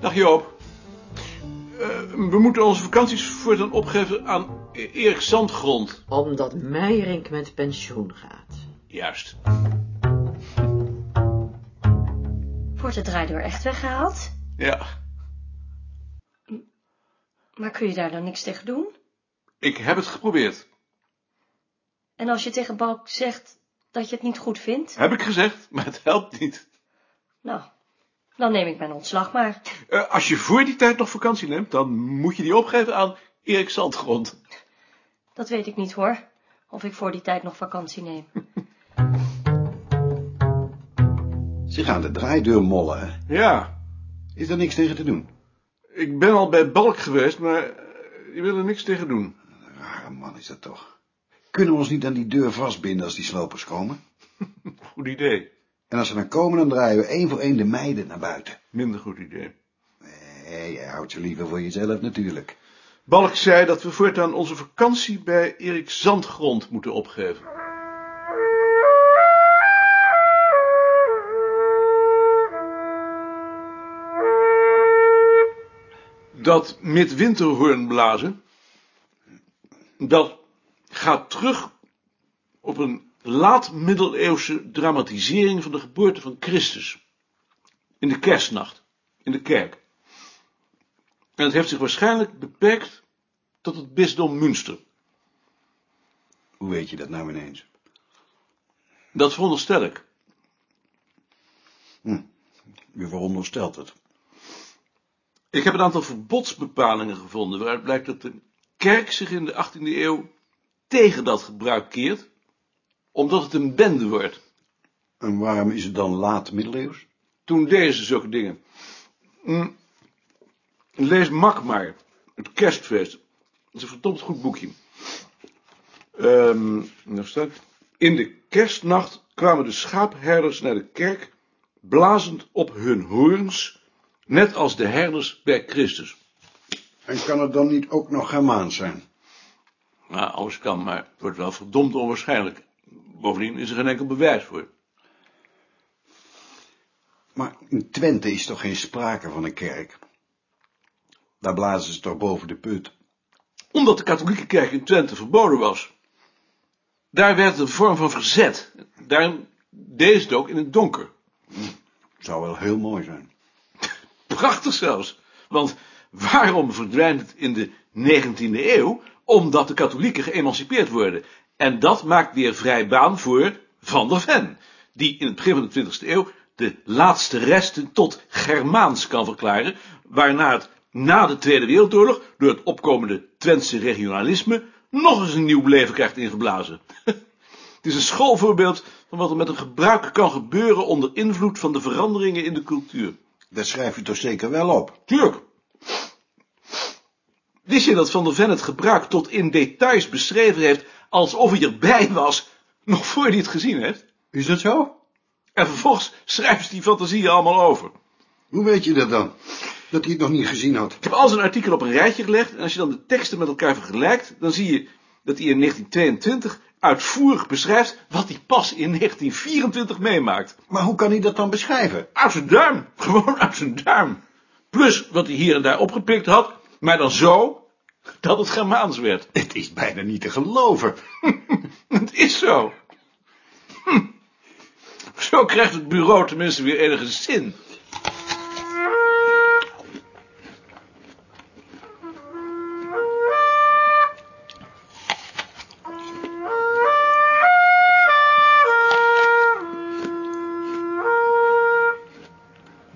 Joop. Eh, we moeten onze vakanties voortaan opgeven aan E- Erik Zandgrond. Omdat Meijerink met pensioen gaat. Juist. Wordt de draaideur echt weggehaald? Ja, Maar kun je daar dan niks tegen doen? ik heb het geprobeerd. En als je tegen Balk zegt dat je het niet goed vindt? Heb ik gezegd, maar het helpt niet. Nou, dan neem ik mijn ontslag maar. Eh, als je voor die tijd nog vakantie neemt, dan moet je die opgeven aan Erik Zandgrond. Dat weet ik niet hoor. Of ik voor die tijd nog vakantie neem. Ze gaan de draaideur mollen, hè? Ja, Is er niks tegen te doen? ik ben al bij Balk geweest, maar eh, die wil er niks tegen doen. Rare man is dat toch. Kunnen we ons niet aan die deur vastbinden als die slopers komen? Goed idee. En als ze dan komen, dan draaien we één voor één de meiden naar buiten. Minder goed idee. Nee, jij houdt ze liever voor jezelf natuurlijk. Balk zei dat we voortaan onze vakantie bij Erik Zandgrond moeten opgeven. Dat midwinterhoorn blazen, dat gaat terug op een laat-middeleeuwse dramatisering van de geboorte van Christus. In de kerstnacht, in de kerk. En het heeft zich waarschijnlijk beperkt tot het bisdom Münster. Hoe weet je dat nou ineens? Dat veronderstel ik. Je veronderstelt het. Ik heb een aantal verbodsbepalingen gevonden waaruit blijkt dat de kerk zich in de 18e eeuw tegen dat gebruik keert, omdat het een bende wordt. En waarom is het dan laat middeleeuws? Toen deden ze zulke dingen. Hm. Lees Mak maar, het kerstfeest. Dat is een verdomd goed boekje. Daar staat, in de kerstnacht kwamen de schaapherders naar de kerk, blazend op hun hoorns, net als de herders bij Christus. En kan het dan niet ook nog Germaans zijn? Nou, alles kan, maar het wordt wel verdomd onwaarschijnlijk. Bovendien is er geen enkel bewijs voor. Maar in Twente is toch geen sprake van een kerk? Daar blazen ze toch boven de put? Omdat de katholieke kerk in Twente verboden was. Daar werd het een vorm van verzet. Daarom deed het ook in het donker. Zou wel heel mooi zijn. Prachtig zelfs. Want waarom verdwijnt het in de 19e eeuw? Omdat de katholieken geëmancipeerd worden. En dat maakt weer vrij baan voor Van der Ven, die in het begin van de 20e eeuw de laatste resten tot Germaans kan verklaren, waarna het na de Tweede Wereldoorlog door het opkomende Twentse regionalisme nog eens een nieuw leven krijgt ingeblazen. Het is een schoolvoorbeeld van wat er met een gebruik kan gebeuren onder invloed van de veranderingen in de cultuur. Dat schrijf je toch zeker wel op? Tuurlijk. Wist je dat Van der Ven het gebruik tot in details beschreven heeft, alsof hij erbij was, nog voor hij het gezien heeft? Is dat zo? En vervolgens schrijft die fantasieën allemaal over. Hoe weet je dat dan? Dat hij het nog niet gezien had? Ik heb al zijn artikel op een rijtje gelegd, en als je dan de teksten met elkaar vergelijkt, dan zie je dat hij in 1922 uitvoerig beschrijft wat hij pas in 1924 meemaakt. Maar hoe kan hij dat dan beschrijven? Uit zijn duim, gewoon uit zijn duim. Plus wat hij hier en daar opgepikt had, maar dan zo dat het Germaans werd. Het is bijna niet te geloven. Het is zo. Zo krijgt het bureau tenminste weer enige zin.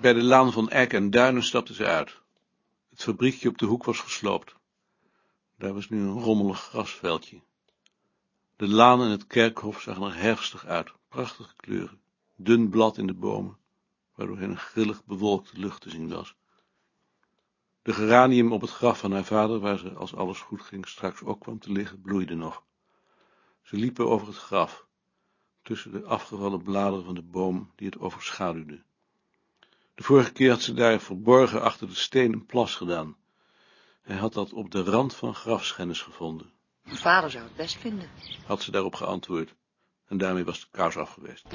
Bij de laan van Eck en Duinen stapten ze uit. Het fabriekje op de hoek was gesloopt. Daar was nu een rommelig grasveldje. De laan en het kerkhof zagen er herfstig uit, prachtige kleuren, dun blad in de bomen, waardoor een grillig bewolkte lucht te zien was. De geranium op het graf van haar vader, waar ze, als alles goed ging, straks ook kwam te liggen, bloeide nog. Ze liepen over het graf, tussen de afgevallen bladeren van de boom die het overschaduwde. De vorige keer had ze daar verborgen achter de steen een plas gedaan. Hij had dat op de rand van grafschennis gevonden. Mijn vader zou het best vinden. had ze daarop geantwoord, en daarmee was de kous af geweest.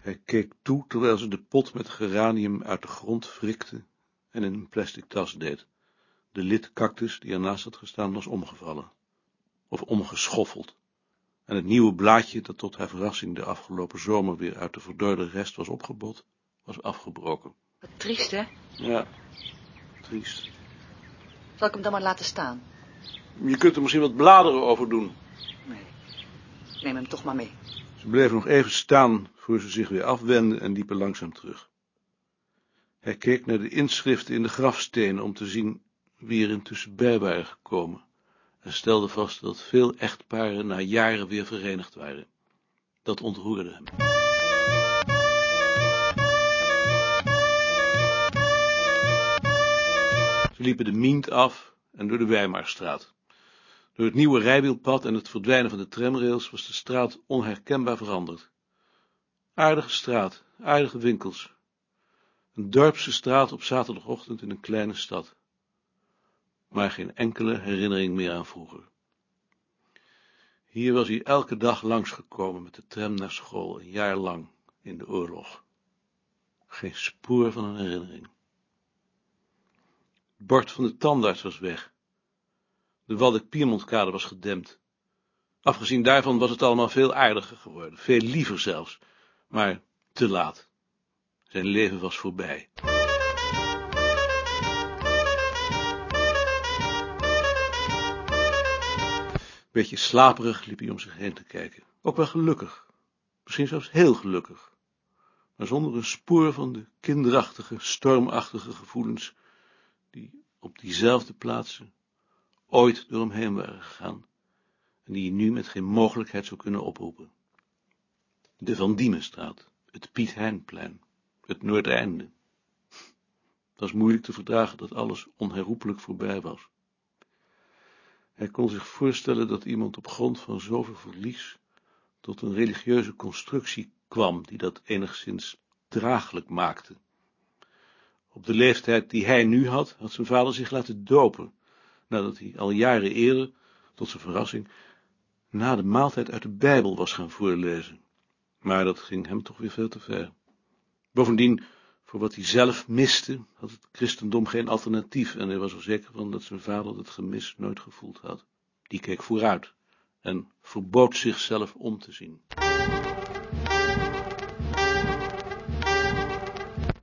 Hij keek toe terwijl ze de pot met geranium uit de grond frikte en in een plastic tas deed. De lidcactus die ernaast had gestaan was omgevallen, of omgeschoffeld, en het nieuwe blaadje dat tot haar verrassing de afgelopen zomer weer uit de verdorde rest was opgebot, was afgebroken. Wat triest, hè? Ja, triest. Zal ik hem dan maar laten staan? Je kunt er misschien wat bladeren over doen. Nee. Ik neem hem toch maar mee. Ze bleven nog even staan voor ze zich weer afwendden en liepen langzaam terug. Hij keek naar de inschriften in de grafstenen om te zien wie er intussen bij waren gekomen en stelde vast dat veel echtparen na jaren weer verenigd waren. Dat ontroerde hem. Ze liepen de Mient af en door de Weimarstraat. Door het nieuwe rijwielpad en het verdwijnen van de tramrails was de straat onherkenbaar veranderd. Aardige straat, aardige winkels. Een dorpse straat op zaterdagochtend in een kleine stad. Maar geen enkele herinnering meer aan vroeger. Hier was hij elke dag langsgekomen met de tram naar school, een jaar lang, in de oorlog. Geen spoor van een herinnering. Het bord van de tandarts was weg. De Waldeck-Piermontkade was gedempt. Afgezien daarvan was het allemaal veel aardiger geworden, veel liever zelfs, maar te laat. Zijn leven was voorbij. Beetje slaperig liep hij om zich heen te kijken. Ook wel gelukkig. Misschien zelfs heel gelukkig. Maar zonder een spoor van de kinderachtige, stormachtige gevoelens die op diezelfde plaatsen ooit door hem heen waren gegaan en die hij nu met geen mogelijkheid zou kunnen oproepen. De Van Diemenstraat, het Piet Heinplein, het Noordeinde. Het was moeilijk te verdragen dat alles onherroepelijk voorbij was. Hij kon zich voorstellen dat iemand op grond van zoveel verlies tot een religieuze constructie kwam, die dat enigszins draaglijk maakte. Op de leeftijd die hij nu had, had zijn vader zich laten dopen, nadat hij al jaren eerder, tot zijn verrassing, na de maaltijd uit de Bijbel was gaan voorlezen. Maar dat ging hem toch weer veel te ver. Bovendien, voor wat hij zelf miste, had het christendom geen alternatief en hij was er zeker van dat zijn vader dat gemis nooit gevoeld had. Die keek vooruit en verbood zichzelf om te zien.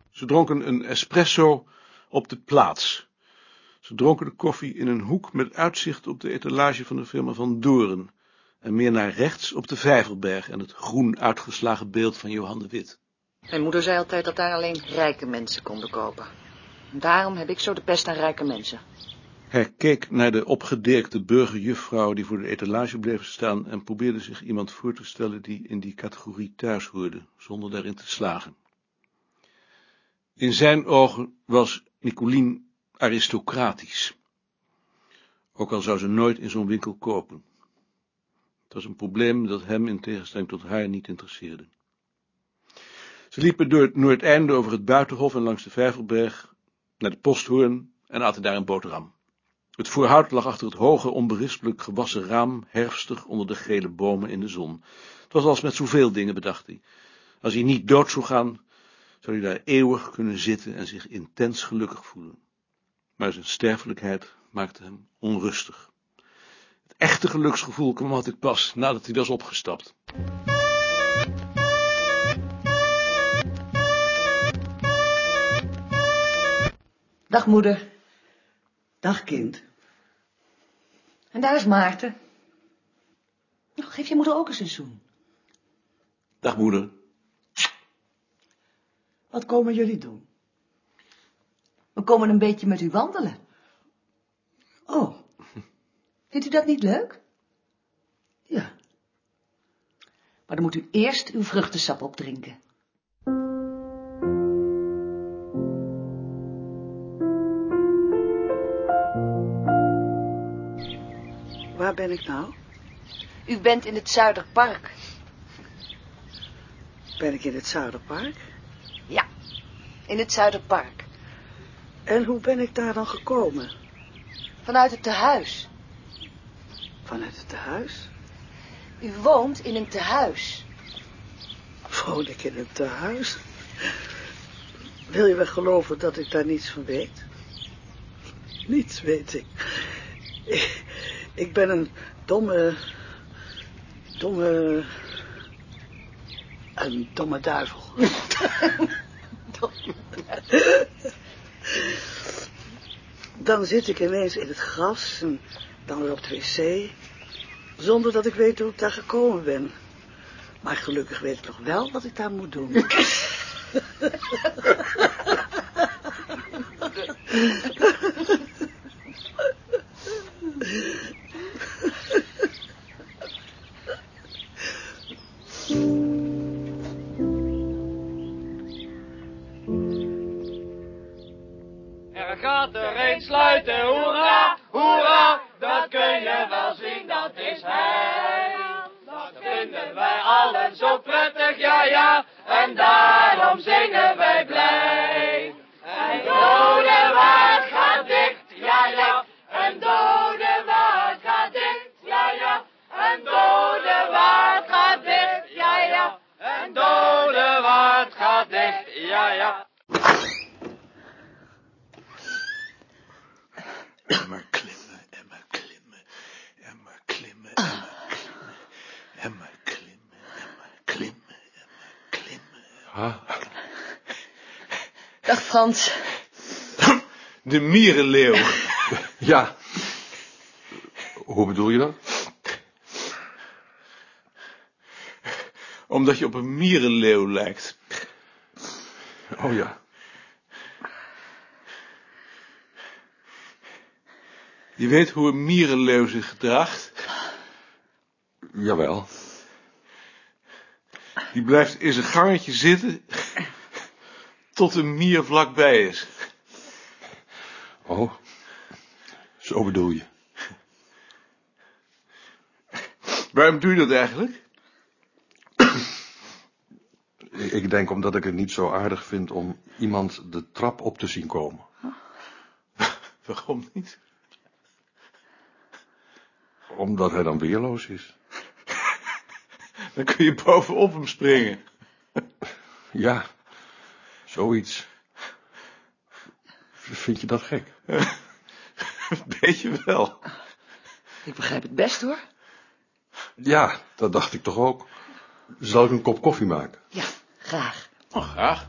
Ze dronken een espresso op de plaats. Ze dronken de koffie in een hoek met uitzicht op de etalage van de firma Van Doren en meer naar rechts op de Vijverberg en het groen uitgeslagen beeld van Johan de Wit. Mijn moeder zei altijd dat daar alleen rijke mensen konden kopen. Daarom heb ik zo de pest aan rijke mensen. Hij keek naar de opgedirkte burgerjuffrouw die voor de etalage bleef staan en probeerde zich iemand voor te stellen die in die categorie thuis hoorde, zonder daarin te slagen. In zijn ogen was Nicolien aristocratisch. Ook al zou ze nooit in zo'n winkel kopen. Het was een probleem dat hem in tegenstelling tot haar niet interesseerde. Ze liepen door het Noordeinde over het Buitenhof en langs de Vijverberg naar de posthoorn en aten daar een boterham. Het voorhout lag achter het hoge, onberispelijk gewassen raam, herfstig onder de gele bomen in de zon. Het was als met zoveel dingen, bedacht hij. Als hij niet dood zou gaan, zou hij daar eeuwig kunnen zitten en zich intens gelukkig voelen. Maar zijn sterfelijkheid maakte hem onrustig. Het echte geluksgevoel kwam altijd pas nadat hij was opgestapt. Dag, moeder. Dag, kind. En daar is Maarten. Nou, geef je moeder ook eens een zoen. Dag moeder. Wat komen jullie doen? We komen een beetje met u wandelen. Oh, Vindt u dat niet leuk? ja. Maar dan moet u eerst uw vruchtensap opdrinken. Waar ben ik nou? U bent in het Zuiderpark. Ben ik in het Zuiderpark? Ja, in het Zuiderpark. En hoe ben ik daar dan gekomen? Vanuit het tehuis. Vanuit het tehuis? U woont in een tehuis. woon ik in een tehuis. Wil je wel geloven dat ik daar niets van weet? Niets weet ik. Ik, ik ben een domme, domme, een domme duivel. Dan zit ik ineens in het gras en dan weer op de wc, zonder dat ik weet hoe ik daar gekomen ben. Maar gelukkig weet ik nog wel wat ik daar moet doen. allen zo prettig, ja ja, en daarom zingen wij blij. En dode waard gaat dicht, ja ja, en dode waard gaat dicht, ja ja, en dode waard gaat dicht, ja ja, en dode waard gaat dicht, ja ja. Emmer klimmen, emmer klimmen, emmer klimmen, emmer klimmen, emmer klimmen, emmer klimmen, emmer klimmen. Dag Frans. De mierenleeuw. Ja. Hoe bedoel je dat? Omdat je op een mierenleeuw lijkt. Oh ja. Je weet hoe een mierenleeuw zich gedraagt. Jawel. Die blijft in zijn gangetje zitten tot een mier vlakbij is. Oh. Zo bedoel je. Waarom doe je dat eigenlijk? Ik ik denk omdat ik het niet zo aardig vind om iemand de trap op te zien komen. Waarom niet? Omdat hij dan weerloos is. Dan kun je bovenop hem springen. Ja. Zoiets. Vind je dat gek? Weet je wel. Ik begrijp het best hoor. Ja, dat dacht ik toch ook. Zal ik een kop koffie maken? Ja, graag. Oh, graag.